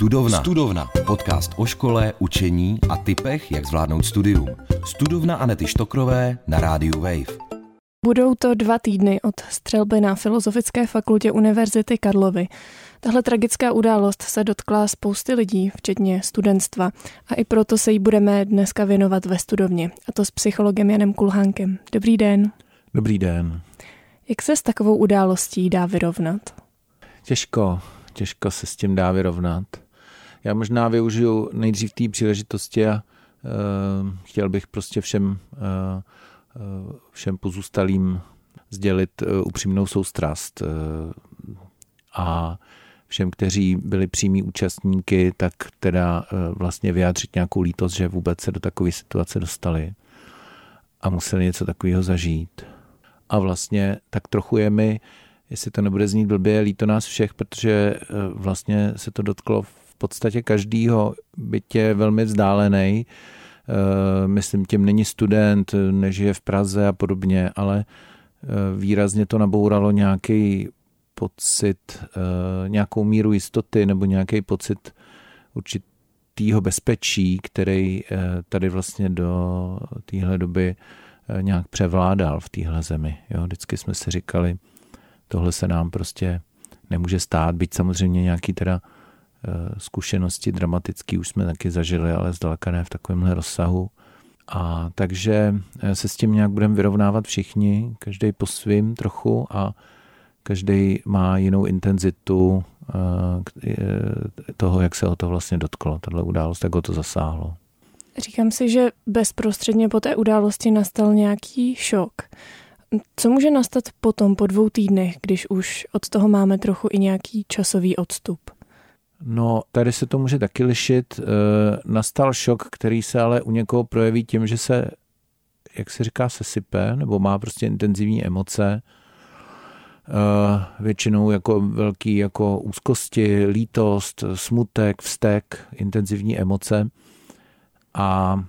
Studovna. Studovna. Podcast o škole, učení a typech, jak zvládnout studium. Studovna Anety Štokrové na rádiu Wave. Budou to dva týdny od střelby na Filozofické fakultě Univerzity Karlovy. Tahle tragická událost se dotkla spousty lidí, včetně studentstva, a i proto se jí budeme dneska věnovat ve studovně, a to s psychologem Janem Kulhánkem. Dobrý den. Dobrý den. Jak se s takovou událostí dá vyrovnat? Těžko, těžko se s tím dá vyrovnat. Já možná využiju nejdřív té příležitosti a uh, chtěl bych prostě všem, uh, všem pozůstalým sdělit uh, upřímnou soustrast. A všem, kteří byli přímí účastníky, tak teda vlastně vyjádřit nějakou lítost, že vůbec se do takové situace dostali a museli něco takového zažít. A vlastně tak trochu je mi, jestli to nebude znít blbě, líto nás všech, protože vlastně se to dotklo podstatě každýho, byť je velmi vzdálený, eh, myslím, tím není student, nežije v Praze a podobně, ale eh, výrazně to nabouralo nějaký pocit, eh, nějakou míru jistoty nebo nějaký pocit určitýho bezpečí, který tady vlastně do téhle doby nějak převládal v téhle zemi. Jo, vždycky jsme si říkali, tohle se nám prostě nemůže stát, být samozřejmě nějaký teda zkušenosti dramatické už jsme taky zažili, ale zdaleka ne v takovémhle rozsahu. A takže eh, se s tím nějak budeme vyrovnávat všichni, každý po svým trochu a každý má jinou intenzitu eh, toho, jak se o to vlastně dotklo, tahle událost, jak ho to zasáhlo. Říkám si, že bezprostředně po té události nastal nějaký šok. Co může nastat potom, po dvou týdnech, když už od toho máme trochu i nějaký časový odstup? No, tady se to může taky lišit. E, nastal šok, který se ale u někoho projeví tím, že se, jak se říká, sesype, nebo má prostě intenzivní emoce. E, většinou jako velký jako úzkosti, lítost, smutek, vztek, intenzivní emoce. A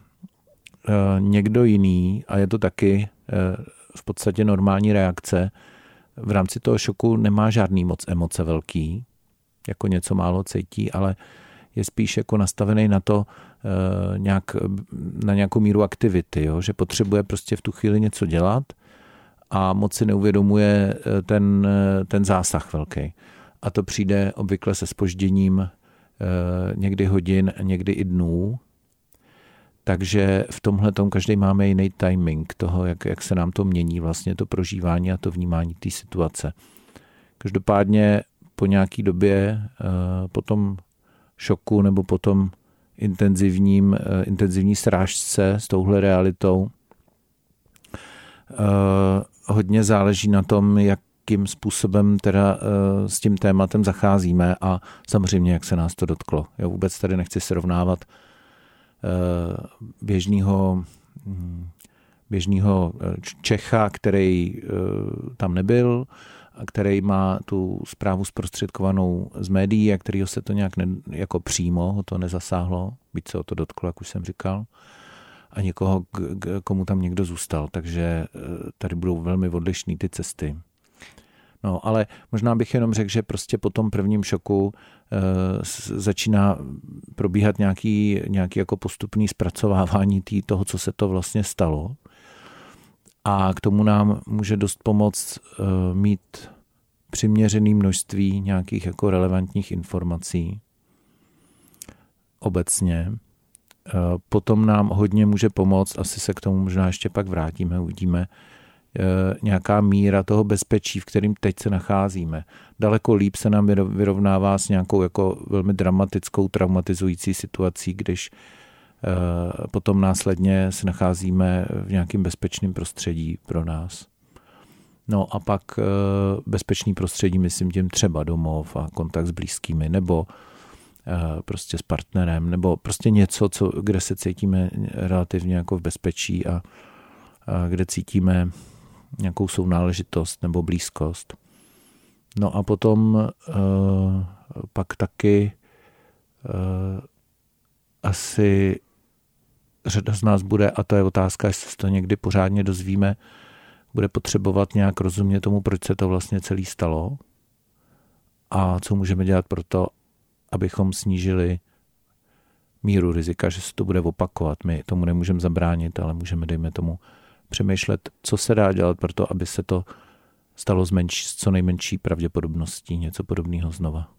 e, někdo jiný, a je to taky v podstatě normální reakce, v rámci toho šoku nemá žádný moc emoce velký, jako něco málo cítí, ale je spíš jako nastavený na to, eh, nějak, na nějakou míru aktivity, jo? že potřebuje prostě v tu chvíli něco dělat a moc si neuvědomuje eh, ten, eh, ten zásah velký. A to přijde obvykle se spožděním někdy hodin, někdy i dnů. Takže v tomhle tom každý máme jiný timing toho, jak, jak se nám to mění, vlastně to prožívání a to vnímání té situace. Každopádně po nějaký době, eh, po tom šoku nebo po tom intenzivním, eh, intenzivní srážce s touhle realitou, eh, hodně záleží na tom, jakým způsobem teda s tím tématem zacházíme a samozřejmě, jak se nás to dotklo. Já vůbec tady nechci srovnávat běžného hm, běžného Čecha, který tam nebyl, který má tu zprávu zprostředkovanou z médií a kterýho se to nějak ne, jako přímo ho to nezasáhlo, byť se o to dotklo, jak už jsem říkal, a někoho, komu tam někdo zůstal. Takže e, tady budou velmi odlišné ty cesty. No, ale možná bych jenom řekl, že prostě po tom prvním šoku e, začíná probíhat nějaký, nějaký jako postupný zpracovávání tý, toho, co se to vlastně stalo a k tomu nám může dost pomoct uh, mít přiměřené množství nějakých jako relevantních informací obecně. Uh, potom nám hodně může pomoct, asi se k tomu možná ještě pak vrátíme, uvidíme, uh, nějaká míra toho bezpečí, v kterým teď se nacházíme. Daleko líp se nám vyrovnává s nějakou jako velmi dramatickou, traumatizující situací, když Eh, potom následně se nacházíme v nějakém bezpečném prostředí pro nás. No a pak eh, bezpečný prostředí, myslím tím třeba domov a kontakt s blízkými, nebo eh, prostě s partnerem, nebo prostě něco, co, kde se cítíme relativně jako v bezpečí a, a kde cítíme nějakou sounáležitost nebo blízkost. No a potom pak taky asi řada z nás bude, a to je otázka, jestli se to někdy pořádně dozvíme, bude potřebovat nějak rozumět tomu, proč se to vlastně celý stalo a co můžeme dělat pro to, abychom snížili míru rizika, že se to bude opakovat. My tomu nemůžeme zabránit, ale můžeme, dejme tomu, přemýšlet, co se dá dělat pro to, aby se to stalo s, menší, s co nejmenší pravděpodobností něco podobného znova.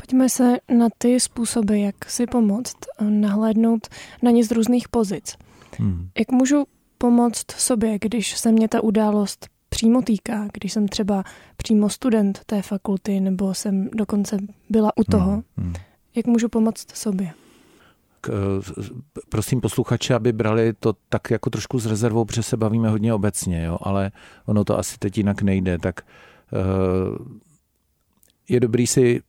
Pojďme se na ty způsoby, jak si pomoct, nahlédnout na ně z různých pozic. Hmm. Jak můžu pomoct sobě, když se mě ta událost přímo týká, když jsem třeba přímo student té fakulty nebo jsem dokonce byla u toho, hmm. Hmm. jak můžu pomoct sobě? K, prosím posluchače, aby brali to tak jako trošku s rezervou, protože se bavíme hodně obecně, jo, ale ono to asi teď jinak nejde, tak uh, je dobrý si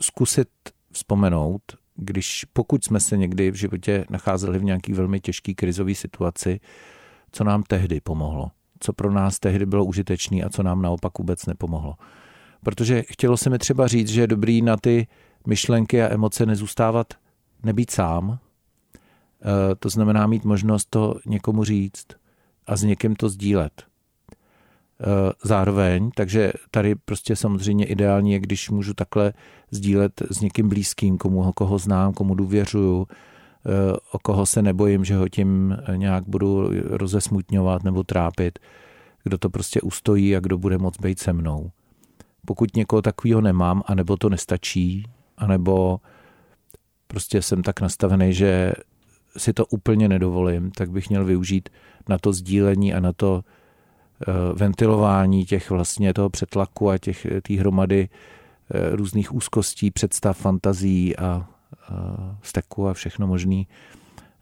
zkusit vzpomenout, když pokud jsme se někdy v životě nacházeli v nějaký velmi těžký krizové situaci, co nám tehdy pomohlo, co pro nás tehdy bylo užitečné a co nám naopak vůbec nepomohlo. Protože chtělo se mi třeba říct, že je dobrý na ty myšlenky a emoce nezůstávat, nebýt sám, eh, to znamená mít možnost to někomu říct a s někým to sdílet. Eh, zároveň, takže tady prostě samozřejmě ideální je, když můžu takhle sdílet s někým blízkým, komu koho znám, komu důvěřuju, eh, o koho se nebojím, že ho tím nějak budu rozesmutňovat nebo trápit, kdo to prostě ustojí a kdo bude moc být se mnou. Pokud někoho takového nemám, anebo to nestačí, anebo prostě jsem tak nastavený, že si to úplně nedovolím, tak bych měl využít na to sdílení a na to ventilování těch vlastně toho přetlaku a těch té hromady eh, různých úzkostí, představ, fantazí a steku a všechno možný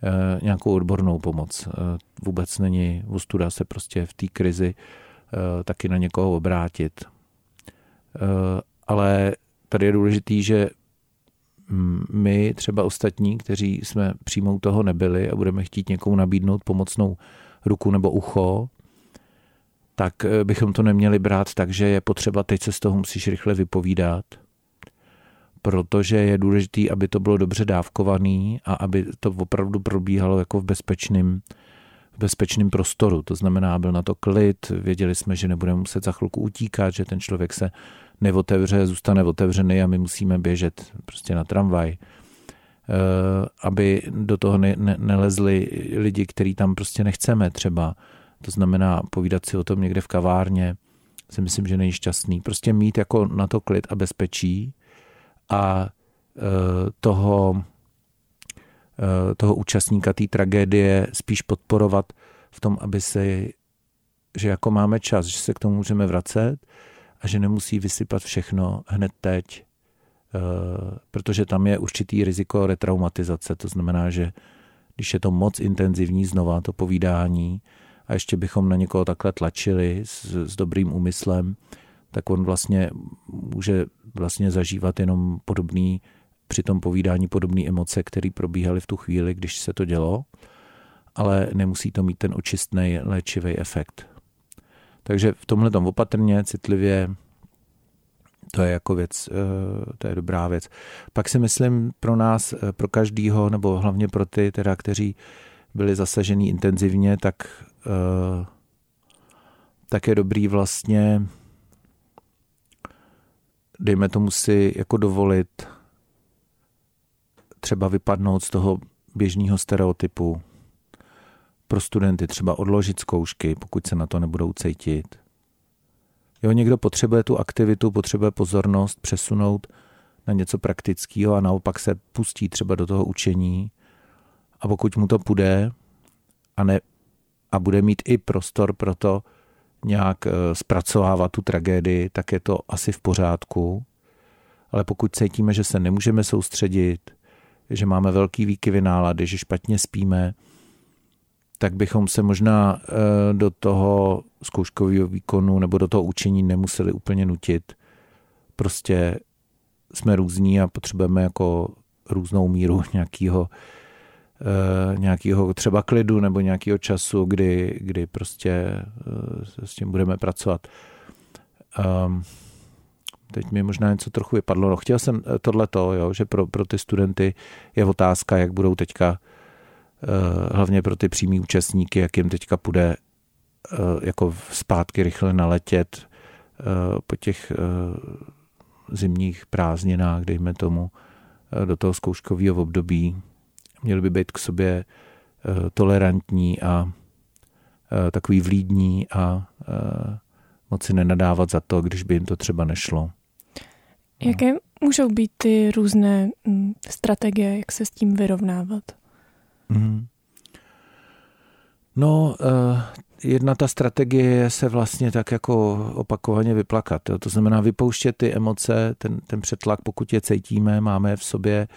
eh, nějakou odbornou pomoc. Vůbec není ostuda se prostě v té krizi taky na někoho obrátit. Ale tady je důležitý, že my, třeba ostatní, kteří jsme přímo u toho nebyli a budeme chtít někomu nabídnout pomocnou ruku nebo ucho, tak eh, bychom to neměli brát tak, že je potřeba, teď se z toho musíš rychle vypovídat, protože je důležité, aby to bylo dobře dávkovaný a aby to opravdu probíhalo jako v bezpečném v bezpečném prostoru. To znamená, byl na to klid, věděli jsme, že nebudeme muset za chvilku utíkat, že ten člověk se neotevře, zůstane otevřený a my musíme běžet prostě na tramvaj. Eh, aby do toho ne, ne, nelezli lidi, který tam prostě nechceme třeba, to znamená povídat si o tom někde v kavárně, si myslím, že není šťastný. Prostě mít jako na to klid a bezpečí a e, toho, e, toho účastníka té tragédie spíš podporovat v tom, aby se, že jako máme čas, že se k tomu můžeme vracet a že nemusí vysypat všechno hned teď, e, protože tam je určitý riziko retraumatizace. To znamená, že když je to moc intenzivní znova, to povídání, a ještě bychom na někoho takhle tlačili s, s dobrým úmyslem, tak on vlastně může vlastně zažívat jenom podobný, při tom povídání podobné emoce, které probíhaly v tu chvíli, když se to dělo, ale nemusí to mít ten očistný léčivý efekt. Takže v tomhle tom opatrně, citlivě, to je jako věc, eh, to je dobrá věc. Pak si myslím pro nás, eh, pro každýho, nebo hlavně pro ty, teda, kteří byli zasažený intenzivně, tak tak je dobrý vlastně dejme tomu si jako dovolit třeba vypadnout z toho běžného stereotypu pro studenty, třeba odložit zkoušky, pokud se na to nebudou cítit. Jo, někdo potřebuje tu aktivitu, potřebuje pozornost přesunout na něco praktického a naopak se pustí třeba do toho učení a pokud mu to půjde a ne, a bude mít i prostor pro to nějak eh, zpracovávat tu tragédii, tak je to asi v pořádku. Ale pokud cítíme, že se nemůžeme soustředit, že máme velký výkyvy nálady, že špatně spíme, tak bychom se možná eh, do toho zkouškového výkonu nebo do toho učení nemuseli úplně nutit. Prostě jsme různí a potřebujeme jako různou míru nějakého nějakého třeba klidu nebo nějakého času, kdy, kdy prostě eh, s tím budeme pracovat. Um, teď mi možná něco trochu vypadlo. No, chtěl jsem eh, tohleto, jo, že pro, pro ty studenty je otázka, jak budou teďka, hlavně pro ty přímý účastníky, jak jim teďka půjde jako zpátky rychle naletět po těch zimních prázdninách, dejme tomu, do toho zkouškového období. Měli by být k sobě tolerantní a takový vlídní a moci nenadávat za to, když by jim to třeba nešlo. Jaké můžou být ty různé mm, strategie, jak se s tím vyrovnávat? Mm. No, jedna ta strategie je se vlastně tak jako opakovaně vyplakat. To znamená vypouštět ty emoce, ten, ten přetlak, pokud je cítíme, máme v sobě,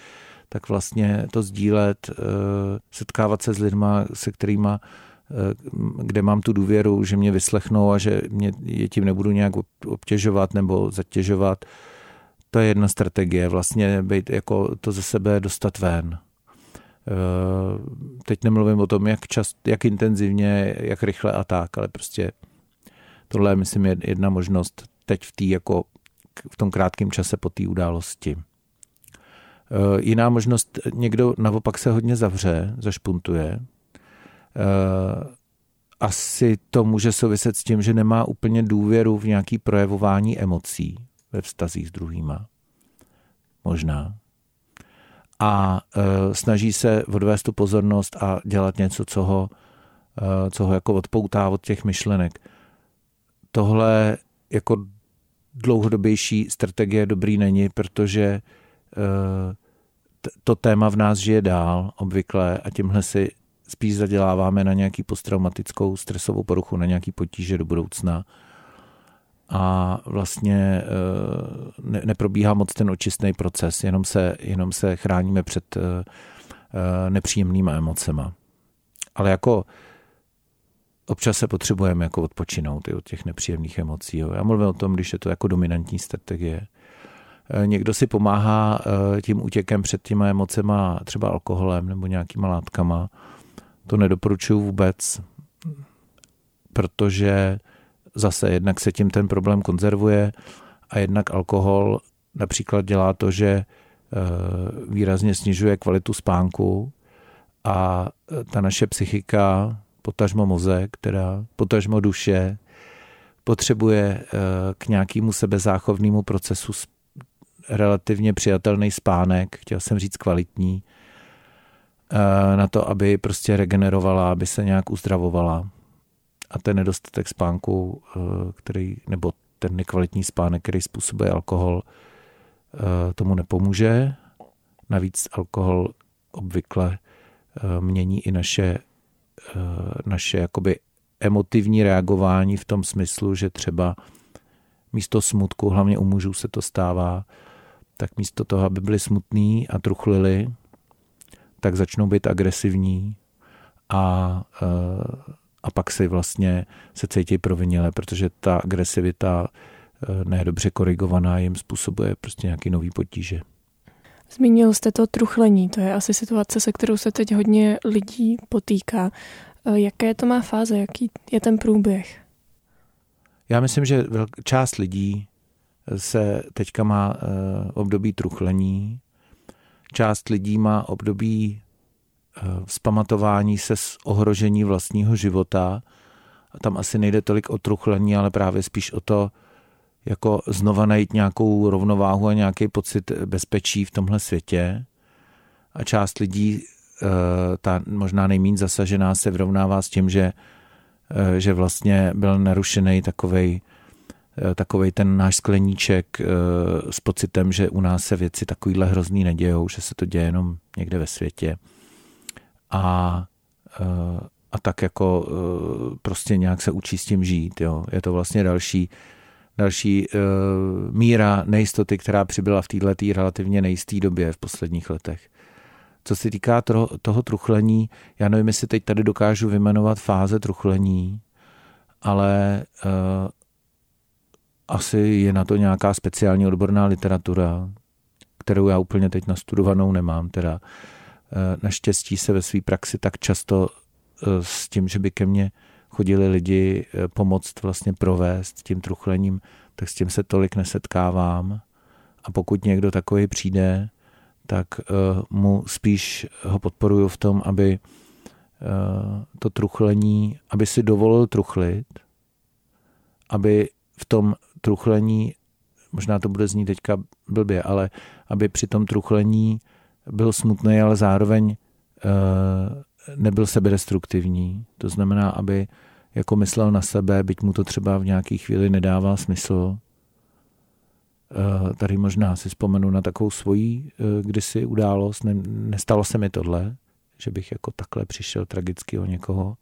tak vlastně to sdílet, uh, setkávat se s lidma, se kterýma uh, kde mám tu důvěru, že mě vyslechnou a že mě je tím nebudu nějak obtěžovat nebo zatěžovat. To je jedna strategie, vlastně být jako to ze sebe dostat ven. Eh, teď nemluvím o tom, jak čas, jak intenzivně, jak rychle a tak, ale prostě tohle je, myslím, jedna možnost teď v, tý, jako v tom krátkém čase po té události. Eh, jiná možnost, někdo naopak se hodně zavře, zašpuntuje. Eh, asi to může souviset s tím, že nemá úplně důvěru v nějaký projevování emocí ve vztazích s druhýma. Možná a e, snaží se odvést tu pozornost a dělat něco, co ho, co ho jako odpoutá od těch myšlenek. Tohle jako dlouhodobější strategie dobrý není, protože to téma v nás žije dál obvykle a tímhle si spíš zaděláváme na nějaký posttraumatickou stresovou poruchu, na nějaký potíže do budoucna a vlastně eh, ne, neprobíhá moc ten očistný proces, jenom se, jenom se chráníme před eh, eh, nepříjemnýma emocema. Ale jako občas se potřebujeme jako odpočinout i od těch nepříjemných emocí. Jo. Já mluvím o tom, když je to jako dominantní strategie. Někdo si pomáhá tím útěkem před těma emocema třeba alkoholem nebo nějakýma látkama. To nedoporučuju vůbec, protože zase jednak se tím ten problém konzervuje a jednak alkohol například dělá to, že eh, výrazně snižuje kvalitu spánku a eh, ta naše psychika, potažmo mozek, teda potažmo duše, potřebuje eh, k nějakému sebezáchovnému procesu relativně přijatelný spánek, chtěl jsem říct kvalitní, na to, aby prostě regenerovala, aby se nějak uzdravovala a ten nedostatek spánku, eh, který, nebo ten nekvalitní spánek, který způsobuje alkohol, eh, tomu nepomůže. Navíc alkohol obvykle eh, mění i naše, naše jakoby emotivní reagování v tom smyslu, že třeba místo smutku, hlavně u mužů se to stává, tak místo toho, aby byli smutní a truchlili, tak začnou být agresivní a a pak si vlastně se cítí provinile, protože ta agresivita eh, nedobře korigovaná jim způsobuje prostě nějaký nový potíže. Zmínil jste to truchlení, to je asi situace, se kterou se teď hodně lidí potýká. Eh, jaké to má fáze, jaký je ten průběh? Já myslím, že část lidí se teďka má eh, období truchlení, část lidí má období vzpamatování se z ohrožení vlastního života. A tam asi nejde tolik o truchlení, ale právě spíš o to, jako znova najít nějakou rovnováhu a nějaký pocit bezpečí v tomhle světě. A část lidí, eh, ta možná nejméně zasažená, se vyrovnává s tím, že, eh, že vlastně byl narušený takovej, eh, takovej ten náš skleníček s pocitem, že u nás se věci takovýhle hrozný nedějou, že se to děje jenom někde ve světě a, eh, a tak jako eh, prostě nějak se učí s tím žít. Jo. Je to vlastně další, další míra nejistoty, která přibyla v této relativně nejisté době v posledních letech. Co se týká toho, truchlení, já nevím, jestli teď tady dokážu vyjmenovat fáze truchlení, ale asi je na to nějaká speciální odborná literatura, kterou já úplně teď nastudovanou nemám. Teda Eh, naštěstí se ve své praxi tak často eh, s tím, že by ke mně chodili lidi eh, pomoct vlastně provést tím truchlením, tak s tím se tolik nesetkávám. A pokud někdo takový přijde, tak mu spíš ho podporuju v tom, aby to truchlení, aby si dovolil truchlit, aby v tom truchlení možná to bude znít teďka blbě, ale aby při tom truchlení byl smutný, ale zároveň nebyl sebedestruktivní. To znamená, aby jako myslel na sebe, byť mu to třeba v nějaký chvíli nedává smysl. Tady možná si vzpomenu na takovou svoji kdysi událost. Nestalo se mi tohle, že bych jako takhle přišel tragicky o někoho.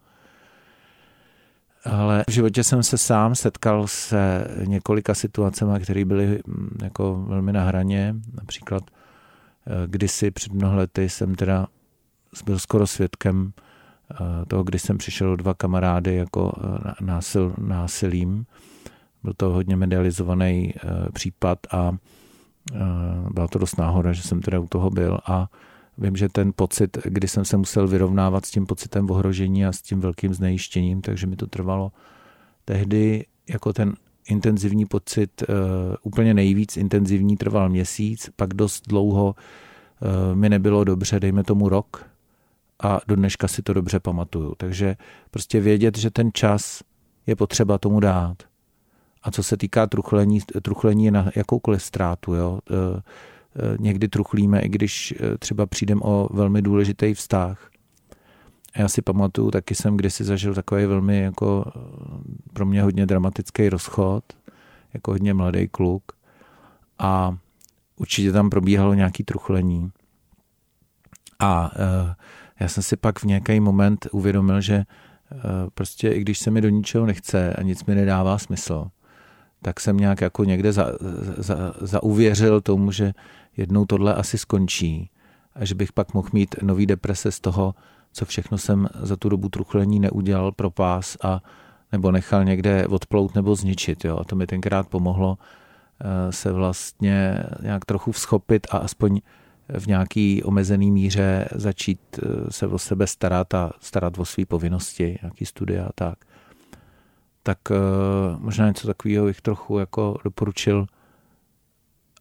Ale v životě jsem se sám setkal se několika situacemi, které byly mm, jako velmi na hraně. Například eh, kdysi před mnoha lety jsem teda byl skoro svědkem eh, toho, kdy jsem přišel dva kamarády jako eh, násil, násilím. Byl to hodně medializovaný případ a byla to dost náhoda, že jsem teda u toho byl a Vím, že ten pocit, kdy jsem se musel vyrovnávat s tím pocitem ohrožení a s tím velkým znejištěním, takže mi to trvalo tehdy jako ten intenzivní pocit, uh, úplně nejvíc intenzivní, trval měsíc, pak dost dlouho uh, mi nebylo dobře, dejme tomu rok a do dneška si to dobře pamatuju. Takže prostě vědět, že ten čas je potřeba tomu dát. A co se týká truchlení, truchlení na jakoukoliv ztrátu, jo, Eh, někdy truchlíme, i když eh, třeba přijdem o velmi důležitý vztah. A já si pamatuju, taky jsem kdysi zažil takový velmi jako eh, pro mě hodně dramatický rozchod, jako hodně mladý kluk. A určitě tam probíhalo nějaký truchlení. A já jsem si pak v nějaký moment uvědomil, že prostě i když se mi do ničeho nechce a nic mi nedává smysl, tak jsem nějak jako někde za, za, zauvěřil tomu, že jednou tohle asi skončí a že bych pak mohl mít nový deprese z toho, co všechno jsem za tu dobu truchlení neudělal pro pás a nebo nechal někde odplout nebo zničit. Jo. A to mi tenkrát pomohlo eh, se vlastně nějak trochu vzchopit a aspoň v nějaký omezený míře začít eh, se o sebe starat a starat o své povinnosti, nějaký studia a tak. Tak eh, možná něco takového bych trochu jako doporučil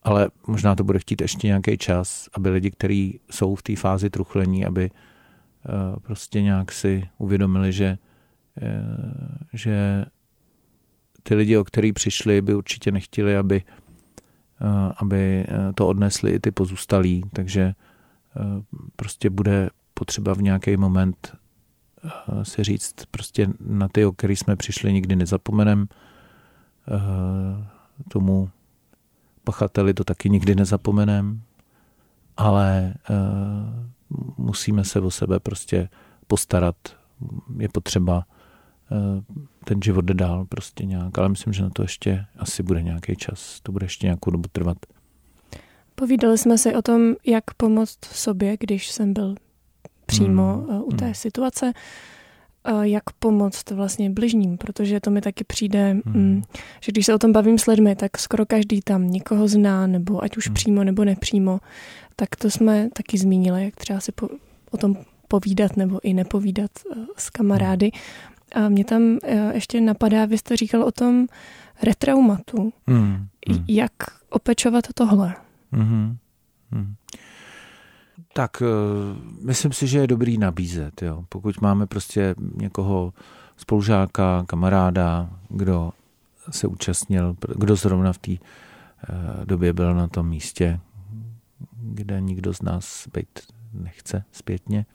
ale možná to bude chtít ještě nějaký čas, aby lidi, kteří jsou v té fázi truchlení, aby eh, prostě nějak si uvědomili, že, eh, že ty lidi, o který přišli, by určitě nechtěli, aby, eh, aby to odnesli i ty pozůstalí, takže prostě bude potřeba v nějaký moment si říct, prostě na ty, o který jsme přišli, nikdy nezapomenem, tomu pachateli to taky nikdy nezapomenem, ale uh, musíme se o sebe prostě postarat. Je potřeba uh, ten život jde dál prostě nějak, ale myslím, že na to ještě asi bude nějaký čas. To bude ještě nějakou dobu trvat. Povídali jsme si o tom, jak pomoct sobě, když jsem byl přímo hmm. u té hmm. situace jak pomoct vlastně bližním, protože to mi taky přijde, hmm. Mm, že když se o tom bavím s lidmi, tak skoro každý tam někoho zná, nebo ať už hmm. přímo nebo nepřímo, tak to jsme taky zmínili, jak třeba si po, o tom povídat nebo i nepovídat eh, s kamarády. A mě tam eh, ještě napadá, vy jste říkal o tom retraumatu. Hmm. Hmm. Jak opečovat tohle? Hmm. Hmm tak eh, myslím si, že je dobrý nabízet. Jo. Pokud máme prostě někoho spolužáka, kamaráda, kdo se účastnil, kdo zrovna v té eh, době byl na tom místě, kde nikdo z nás být nechce zpětně,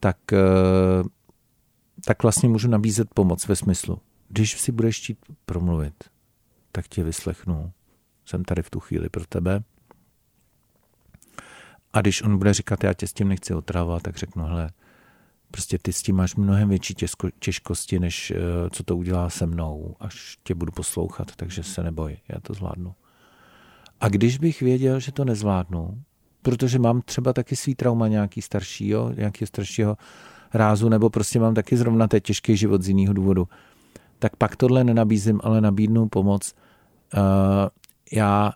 tak, eh, tak vlastně můžu nabízet pomoc ve smyslu, když si budeš chtít promluvit, tak tě vyslechnu. Jsem tady v tu chvíli pro tebe a když on bude říkat, já tě s tím nechci otravovat, tak řeknu, hele, prostě ty s tím máš mnohem větší těžko, těžkosti, než uh, co to udělá se mnou, až tě budu poslouchat, takže se neboj, já to zvládnu. A když bych věděl, že to nezvládnu, protože mám třeba taky svý trauma nějaký staršího, nějaký staršího rázu, nebo prostě mám taky zrovna ten těžký život z jiného důvodu, tak pak tohle nenabízím, ale nabídnu pomoc. Uh, já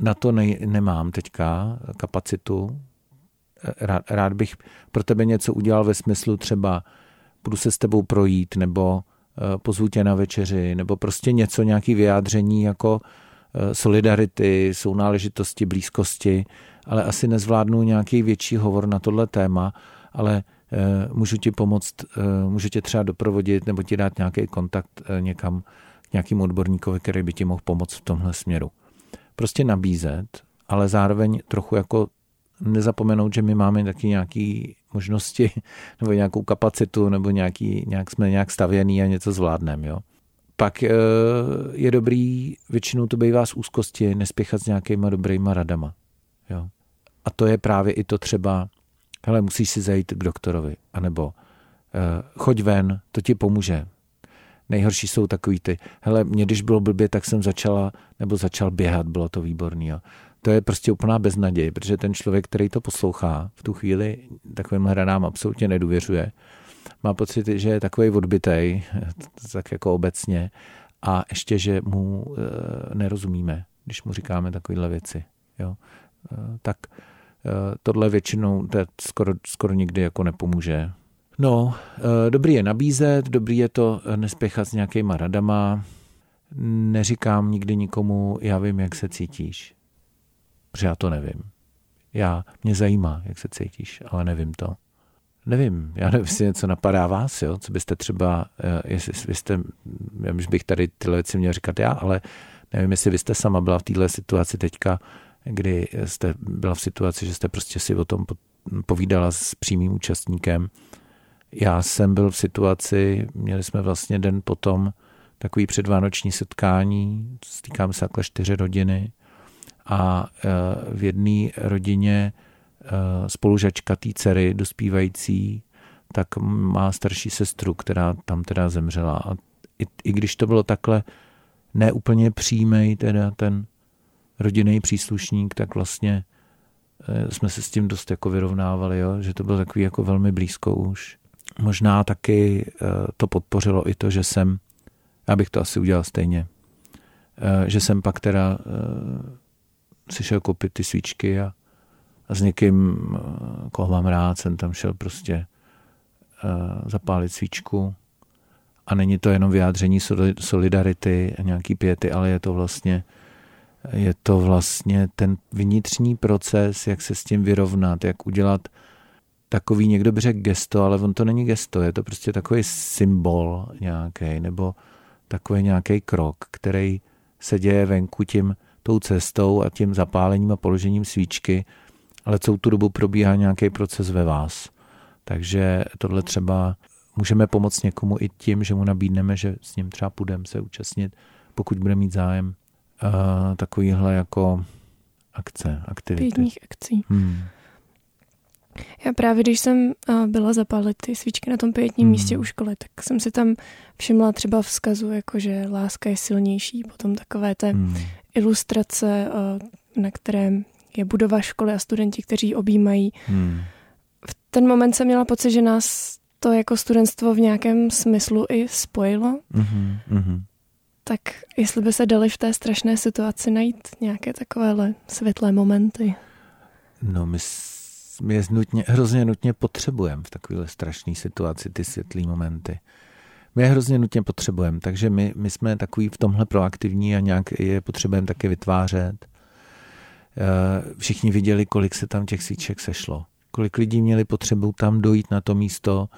na to ne, nemám teďka kapacitu. Rád, rád bych pro tebe něco udělal ve smyslu třeba budu se s tebou projít, nebo eh, pozvu tě na večeři, nebo prostě něco, nějaký vyjádření jako eh, solidarity, sounáležitosti, blízkosti, ale asi nezvládnu nějaký větší hovor na tohle téma, ale eh, můžu ti pomoct, můžu tě třeba doprovodit nebo ti dát nějaký kontakt někam k nějakým odborníkovi, který by ti mohl pomoct v tomhle směru. Prostě nabízet, ale zároveň trochu jako nezapomenout, že my máme taky nějaké možnosti nebo nějakou kapacitu nebo nějaký, nějak jsme nějak stavěný a něco zvládneme. Jo? Pak eh, je dobrý, většinou to bývá z úzkosti, nespěchat s nějakýma dobrýma radama. Jo? A to je právě i to třeba, hele, musíš si zajít k doktorovi, anebo eh, choď ven, to ti pomůže. Nejhorší jsou takový ty, hele, mě když bylo blbě, tak jsem začala, nebo začal běhat, bylo to výborný. Jo to je prostě úplná beznaděj, protože ten člověk, který to poslouchá, v tu chvíli takovým hranám absolutně nedůvěřuje. Má pocit, že je takový odbitej, tak jako obecně, a ještě, že mu e, nerozumíme, když mu říkáme takovéhle věci. Jo? E, tak e, tohle většinou to skoro, skoro nikdy jako nepomůže. No, e, dobrý je nabízet, dobrý je to nespěchat s nějakýma radama. Neříkám nikdy nikomu, já vím, jak se cítíš protože já to nevím. Já, mě zajímá, jak se cítíš, ale nevím to. Nevím, já nevím, jestli něco napadá vás, jo? co byste třeba, eh, jestli vy jste, já bych tady tyhle věci měl říkat já, ale nevím, jestli vy jste sama byla v téhle situaci teďka, kdy jste byla v situaci, že jste prostě si o tom povídala s přímým účastníkem. Já jsem byl v situaci, měli jsme vlastně den potom takový předvánoční setkání, stýkám se takhle čtyři rodiny, a e, v jedné rodině e, spolužačka té dcery dospívající, tak má starší sestru, která tam teda zemřela. A i, i když to bylo takhle neúplně přímý, teda ten rodinný příslušník, tak vlastně e, jsme se s tím dost jako vyrovnávali, jo? že to bylo takový jako velmi blízko už. Možná taky to podpořilo i to, že jsem, já bych to asi udělal stejně, že jsem pak teda si šel koupit ty svíčky a, a s někým, eh, koho mám rád, jsem tam šel prostě uh, zapálit svíčku. A není to jenom vyjádření solidarity a nějaký pěty, ale je to vlastně je to vlastně ten vnitřní proces, jak se s tím vyrovnat, jak udělat takový, někdo by řekl gesto, ale on to není gesto, je to prostě takový symbol nějaký, nebo takový nějaký krok, který se děje venku tím, tou cestou a tím zapálením a položením svíčky, ale celou tu dobu probíhá nějaký proces ve vás. Takže tohle třeba můžeme pomoct někomu i tím, že mu nabídneme, že s ním třeba půjdeme se účastnit, pokud bude mít zájem uh, takovýhle jako akce, aktivity. Pětních akcí. Hmm. Já právě, když jsem byla zapálit ty svíčky na tom pětním hmm. místě u školy, tak jsem si tam všimla třeba vzkazu, jako že láska je silnější, potom takové té hmm ilustrace, eh, na kterém je budova školy a studenti, kteří objímají. Hmm. V ten moment jsem měla pocit, že nás to jako studentstvo v nějakém smyslu i spojilo. Mm-hmm, mm-hmm. Tak jestli by se dali v té strašné situaci najít nějaké takovéhle světlé momenty. No my je nutně, hrozně nutně potřebujeme v takovéhle strašné situaci ty světlé momenty my je hrozně nutně potřebujeme, takže my, my jsme takový v tomhle proaktivní a nějak je potřebujeme taky vytvářet. Eh, všichni viděli, kolik se tam těch svíček sešlo. Kolik lidí měli potřebu tam dojít na to místo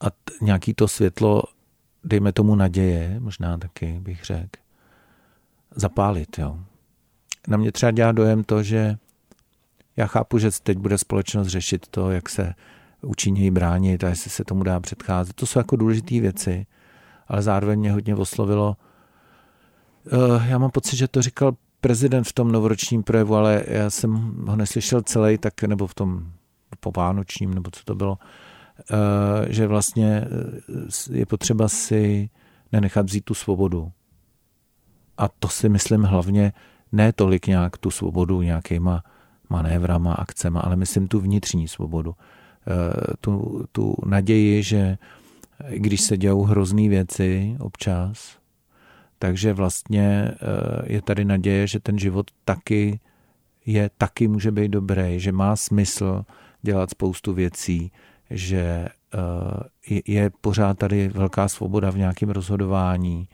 a t- nějaký to světlo, dejme tomu naděje, možná taky bych řekl, zapálit. Jo. Na mě třeba dělá dojem to, že já chápu, že teď bude společnost řešit to, jak se účinněji bránit a jestli se tomu dá předcházet. To jsou jako důležité věci, ale zároveň mě hodně oslovilo. Eh, já mám pocit, že to říkal prezident v tom novoročním projevu, ale já jsem ho neslyšel celý, tak nebo v tom povánočním, nebo co to bylo, eh, že vlastně eh, je potřeba si nenechat vzít tu svobodu. A to si myslím hlavně ne tolik nějak tu svobodu nějakýma manévrama, akcema, ale myslím tu vnitřní svobodu. Eh, tu, tu naději, že když se dějou hrozný věci občas, takže vlastně eh, je tady naděje, že ten život taky je, taky může být dobrý, že má smysl dělat spoustu věcí, že eh, je pořád tady velká svoboda v nějakém rozhodování.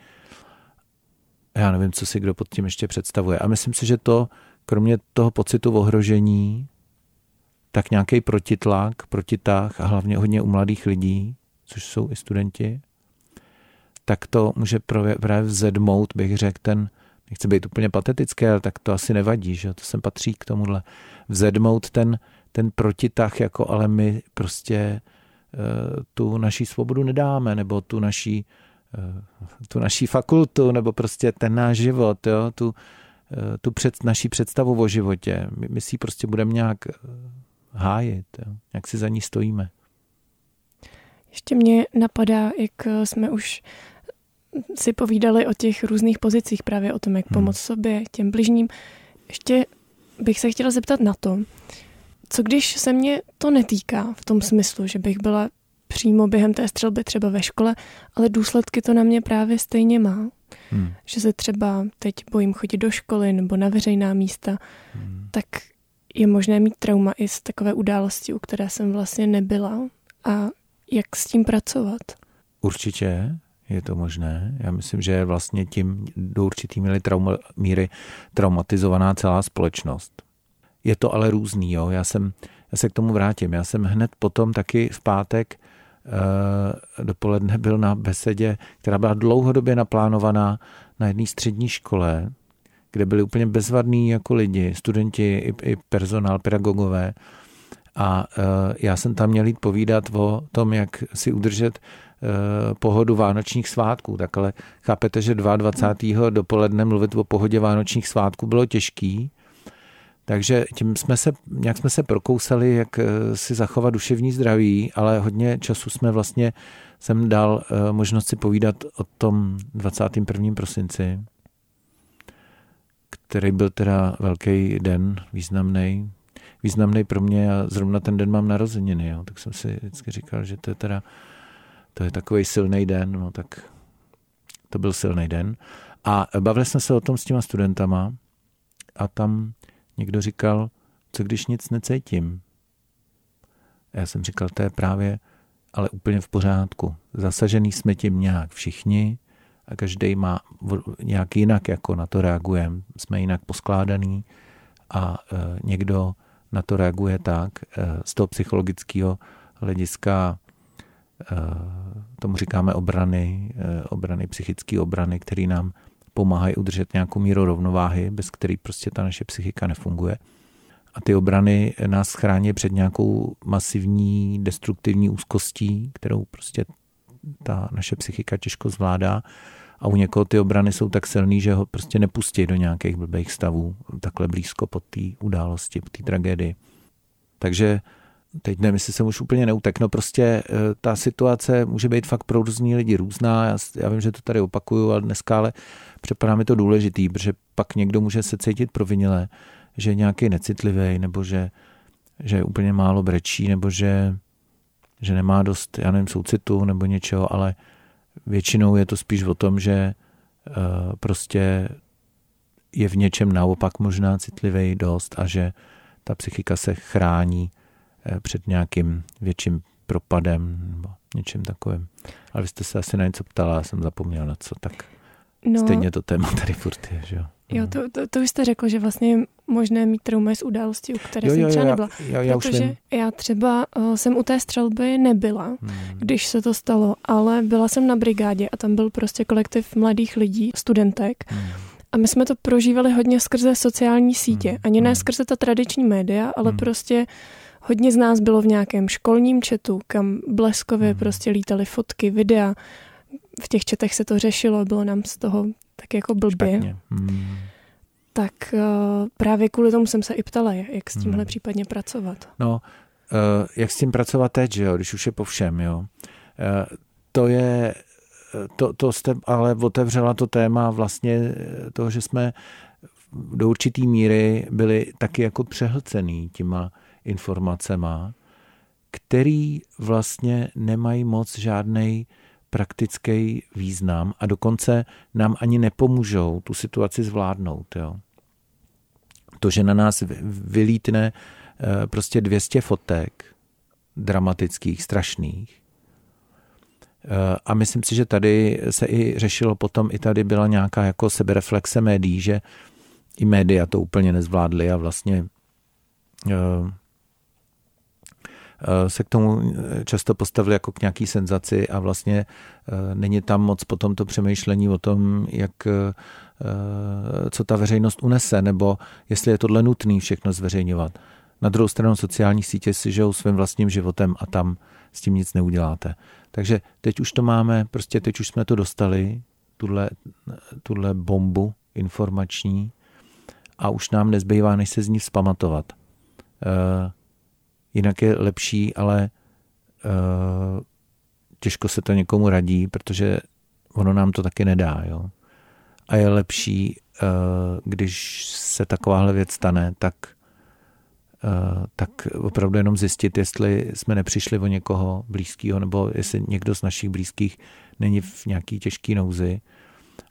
Já nevím, co si kdo pod tím ještě představuje. A myslím si, že to, kromě toho pocitu ohrožení, tak nějaký protitlak, protitah a hlavně hodně u mladých lidí, což jsou i studenti, tak to může právě vzedmout, bych řekl, ten, nechci být úplně patetické, ale tak to asi nevadí, že to sem patří k tomuhle. Vzedmout ten, ten protitah, jako ale my prostě eh, tu naší svobodu nedáme, nebo tu naší, eh, tu naší fakultu, nebo prostě ten náš život, jo, tu, tu před, naší představu o životě. My, my si prostě budeme nějak hájit, jo, jak si za ní stojíme. Ještě mě napadá, jak jsme už si povídali o těch různých pozicích, právě o tom, jak hmm. pomoct sobě, těm bližním. Ještě bych se chtěla zeptat na to, co když se mě to netýká v tom smyslu, že bych byla přímo během té střelby třeba ve škole, ale důsledky to na mě právě stejně má. Hmm. Že se třeba teď bojím chodit do školy nebo na veřejná místa, hmm. tak je možné mít trauma i z takové události, u které jsem vlastně nebyla. A jak s tím pracovat? Určitě je to možné. Já myslím, že vlastně tím do určitý míry, trauma, míry traumatizovaná celá společnost. Je to ale různý, jo. Já, jsem, já se k tomu vrátím. Já jsem hned potom taky v pátek dopoledne byl na besedě, která byla dlouhodobě naplánovaná na jedné střední škole, kde byli úplně bezvadní jako lidi, studenti i, i personál, pedagogové. A e, já jsem tam měl jít povídat o tom, jak si udržet e, pohodu vánočních svátků. Tak ale chápete, že 22. dopoledne mluvit o pohodě vánočních svátků bylo těžký, takže tím jsme se, nějak jsme se prokousali, jak eh, si zachovat duševní zdraví, ale hodně času jsme vlastně, jsem dal eh, možnost si povídat o tom 21. prosinci, který byl teda velký den, významný. Významný pro mě a zrovna ten den mám narozeniny, jo, tak jsem si vždycky říkal, že to je teda to je takový silný den, no tak to byl silný den. A bavili jsme se o tom s těma studentama a tam Někdo říkal, co když nic necítím? A já jsem říkal, to je právě ale úplně v pořádku. Zasažený jsme tím nějak všichni a každý má nějak jinak, jako na to reagujeme. Jsme jinak poskládaný a e, někdo na to reaguje tak e, z toho psychologického hlediska e, tomu říkáme obrany, e, obrany, psychické obrany, který nám pomáhají udržet nějakou míru rovnováhy, bez který prostě ta naše psychika nefunguje. A ty obrany nás chrání před nějakou masivní destruktivní úzkostí, kterou prostě ta naše psychika těžko zvládá. A u někoho ty obrany jsou tak silný, že ho prostě nepustí do nějakých blbých stavů takhle blízko po té události, po té tragédii. Takže teď nevím, jestli jsem už úplně neutek, no prostě eh, ta situace může být fakt pro různý lidi různá, já, já vím, že to tady opakuju, ale dneska ale připadá mi to důležitý, protože pak někdo může se cítit provinile, že je nějaký necitlivý, nebo že, že je úplně málo brečí, nebo že, že nemá dost, já nevím, soucitu nebo něčeho, ale většinou je to spíš o tom, že uh, prostě je v něčem naopak možná citlivý dost a že ta psychika se chrání před nějakým větším propadem nebo něčím takovým. Ale vy jste se asi na něco ptala, já jsem zapomněl na co, tak no, stejně to téma tady furt je, že jo. Jo, no. to, to, to vy jste řekl, že vlastně je možné mít trauma z události, u které jo, jsem jo, třeba nebyla. Jo, já protože já třeba uh, jsem u té střelby nebyla, hmm. když se to stalo, ale byla jsem na brigádě a tam byl prostě kolektiv mladých lidí, studentek. Hmm. A my jsme to prožívali hodně skrze sociální sítě. Hmm. Ani ne hmm. skrze ta tradiční média, ale hmm. prostě Hodně z nás bylo v nějakém školním četu, kam bleskově hmm. prostě lítaly fotky, videa. V těch četech se to řešilo, bylo nám z toho tak jako blbě. Hmm. Tak uh, právě kvůli tomu jsem se i ptala, jak s tímhle hmm. případně pracovat. No, uh, jak s tím pracovat teď, že jo, když už je po všem, jo. Uh, to je, to, to jste ale otevřela to téma vlastně toho, že jsme do určitý míry byli taky jako přehlcený těma informacema, který vlastně nemají moc žádný praktický význam a dokonce nám ani nepomůžou tu situaci zvládnout. Jo. To, že na nás vylítne eh, prostě 200 fotek dramatických, strašných, eh, a myslím si, že tady se i řešilo potom, i tady byla nějaká jako sebereflexe médií, že i média to úplně nezvládly a vlastně eh, se k tomu často postavili jako k nějaký senzaci a vlastně není tam moc potom to přemýšlení o tom, jak co ta veřejnost unese, nebo jestli je tohle nutné všechno zveřejňovat. Na druhou stranu sociální sítě si žijou svým vlastním životem a tam s tím nic neuděláte. Takže teď už to máme, prostě teď už jsme to dostali, tuhle, tuhle bombu informační a už nám nezbývá, než se z ní vzpamatovat. Uh, jinak je lepší, ale uh, těžko se to někomu radí, protože ono nám to taky nedá. Jo? A je lepší, uh, když se takováhle věc stane, tak tak opravdu jenom zjistit, jestli jsme nepřišli o někoho blízkého, nebo jestli někdo z našich blízkých není v nějaký těžký nouzi,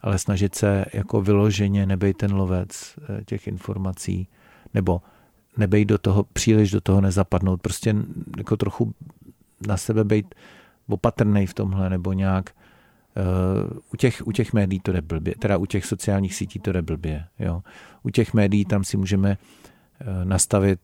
ale snažit se jako vyloženě nebejt ten lovec těch informací, nebo nebejt do toho, příliš do toho nezapadnout, prostě jako trochu na sebe být opatrný v tomhle, nebo nějak uh, u, těch, u těch médií to jde blbě, teda u těch sociálních sítí to jde blbě, jo. U těch médií tam si můžeme uh, nastavit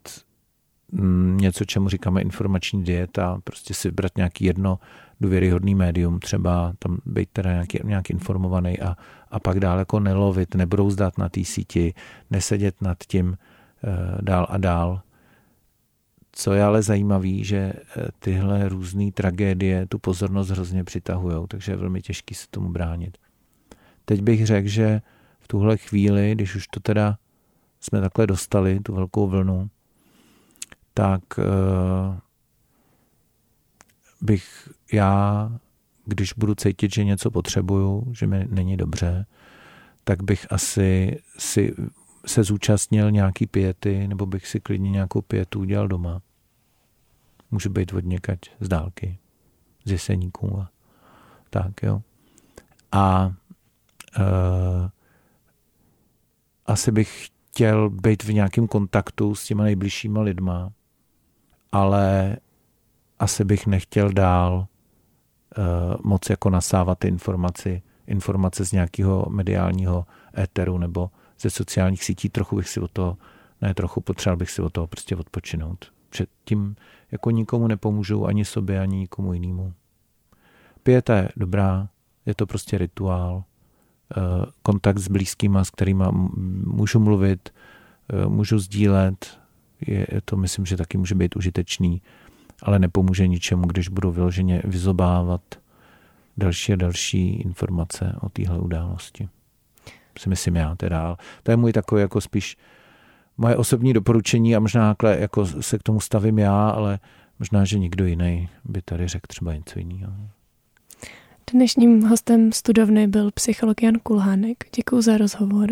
mm, něco, čemu říkáme informační dieta, prostě si vybrat nějaký jedno důvěryhodný médium, třeba tam být teda nějaký, nějak informovaný a, a pak dál jako nelovit, nebrouzdat na té síti, nesedět nad tím dál a dál. Co je ale zajímavé, že eh, tyhle různé tragédie tu pozornost hrozně přitahují, takže je velmi těžký se tomu bránit. Teď bych řekl, že v tuhle chvíli, když už to teda jsme takhle dostali, tu velkou vlnu, tak e, bych já, když budu cítit, že něco potřebuju, že mi není dobře, tak bych asi si se zúčastnil nějaký pěty, nebo bych si klidně nějakou pětu udělal doma. Může být od někať z dálky, z jeseníků a tak, jo. A uh, asi bych chtěl být v nějakém kontaktu s těma nejbližšíma lidma, ale asi bych nechtěl dál uh, moc jako nasávat ty informaci, informace z nějakého mediálního éteru nebo ze sociálních sítí. Trochu bych si o to, ne trochu, potřeboval bych si o toho prostě odpočinout. Před tím jako nikomu nepomůžu, ani sobě, ani nikomu jinému. Pěta je dobrá, je to prostě rituál, uh, kontakt s blízkýma, s kterými můžu mluvit, uh, můžu sdílet, je, je to myslím, že taky může být užitečný ale nepomůže ničemu, když budu vyloženě vyzobávat další a další informace o téhle události. Si myslím já teda. To je můj takový jako spíš moje osobní doporučení a možná jako se k tomu stavím já, ale možná, že nikdo jiný by tady řekl třeba něco jiného. Dnešním hostem studovny byl psycholog Jan Kulhánek. Děkuji za rozhovor.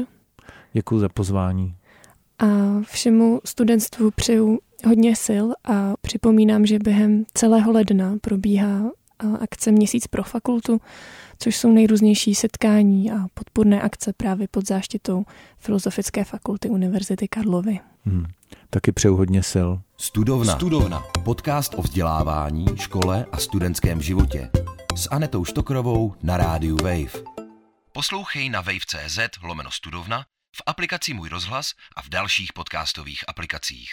Děkuji za pozvání. A všemu studentstvu přeju hodně sil a připomínám, že během celého ledna probíhá akce Měsíc pro fakultu, což jsou nejrůznější setkání a podpůrné akce právě pod záštitou Filozofické fakulty Univerzity Karlovy. Hmm. Taky přeju hodně sil. Studovna. Studovna. Podcast o vzdělávání, škole a studentském životě. S Anetou Štokrovou na rádiu Wave. Poslouchej na wave.cz lomeno studovna, v aplikaci Můj rozhlas a v dalších podcastových aplikacích.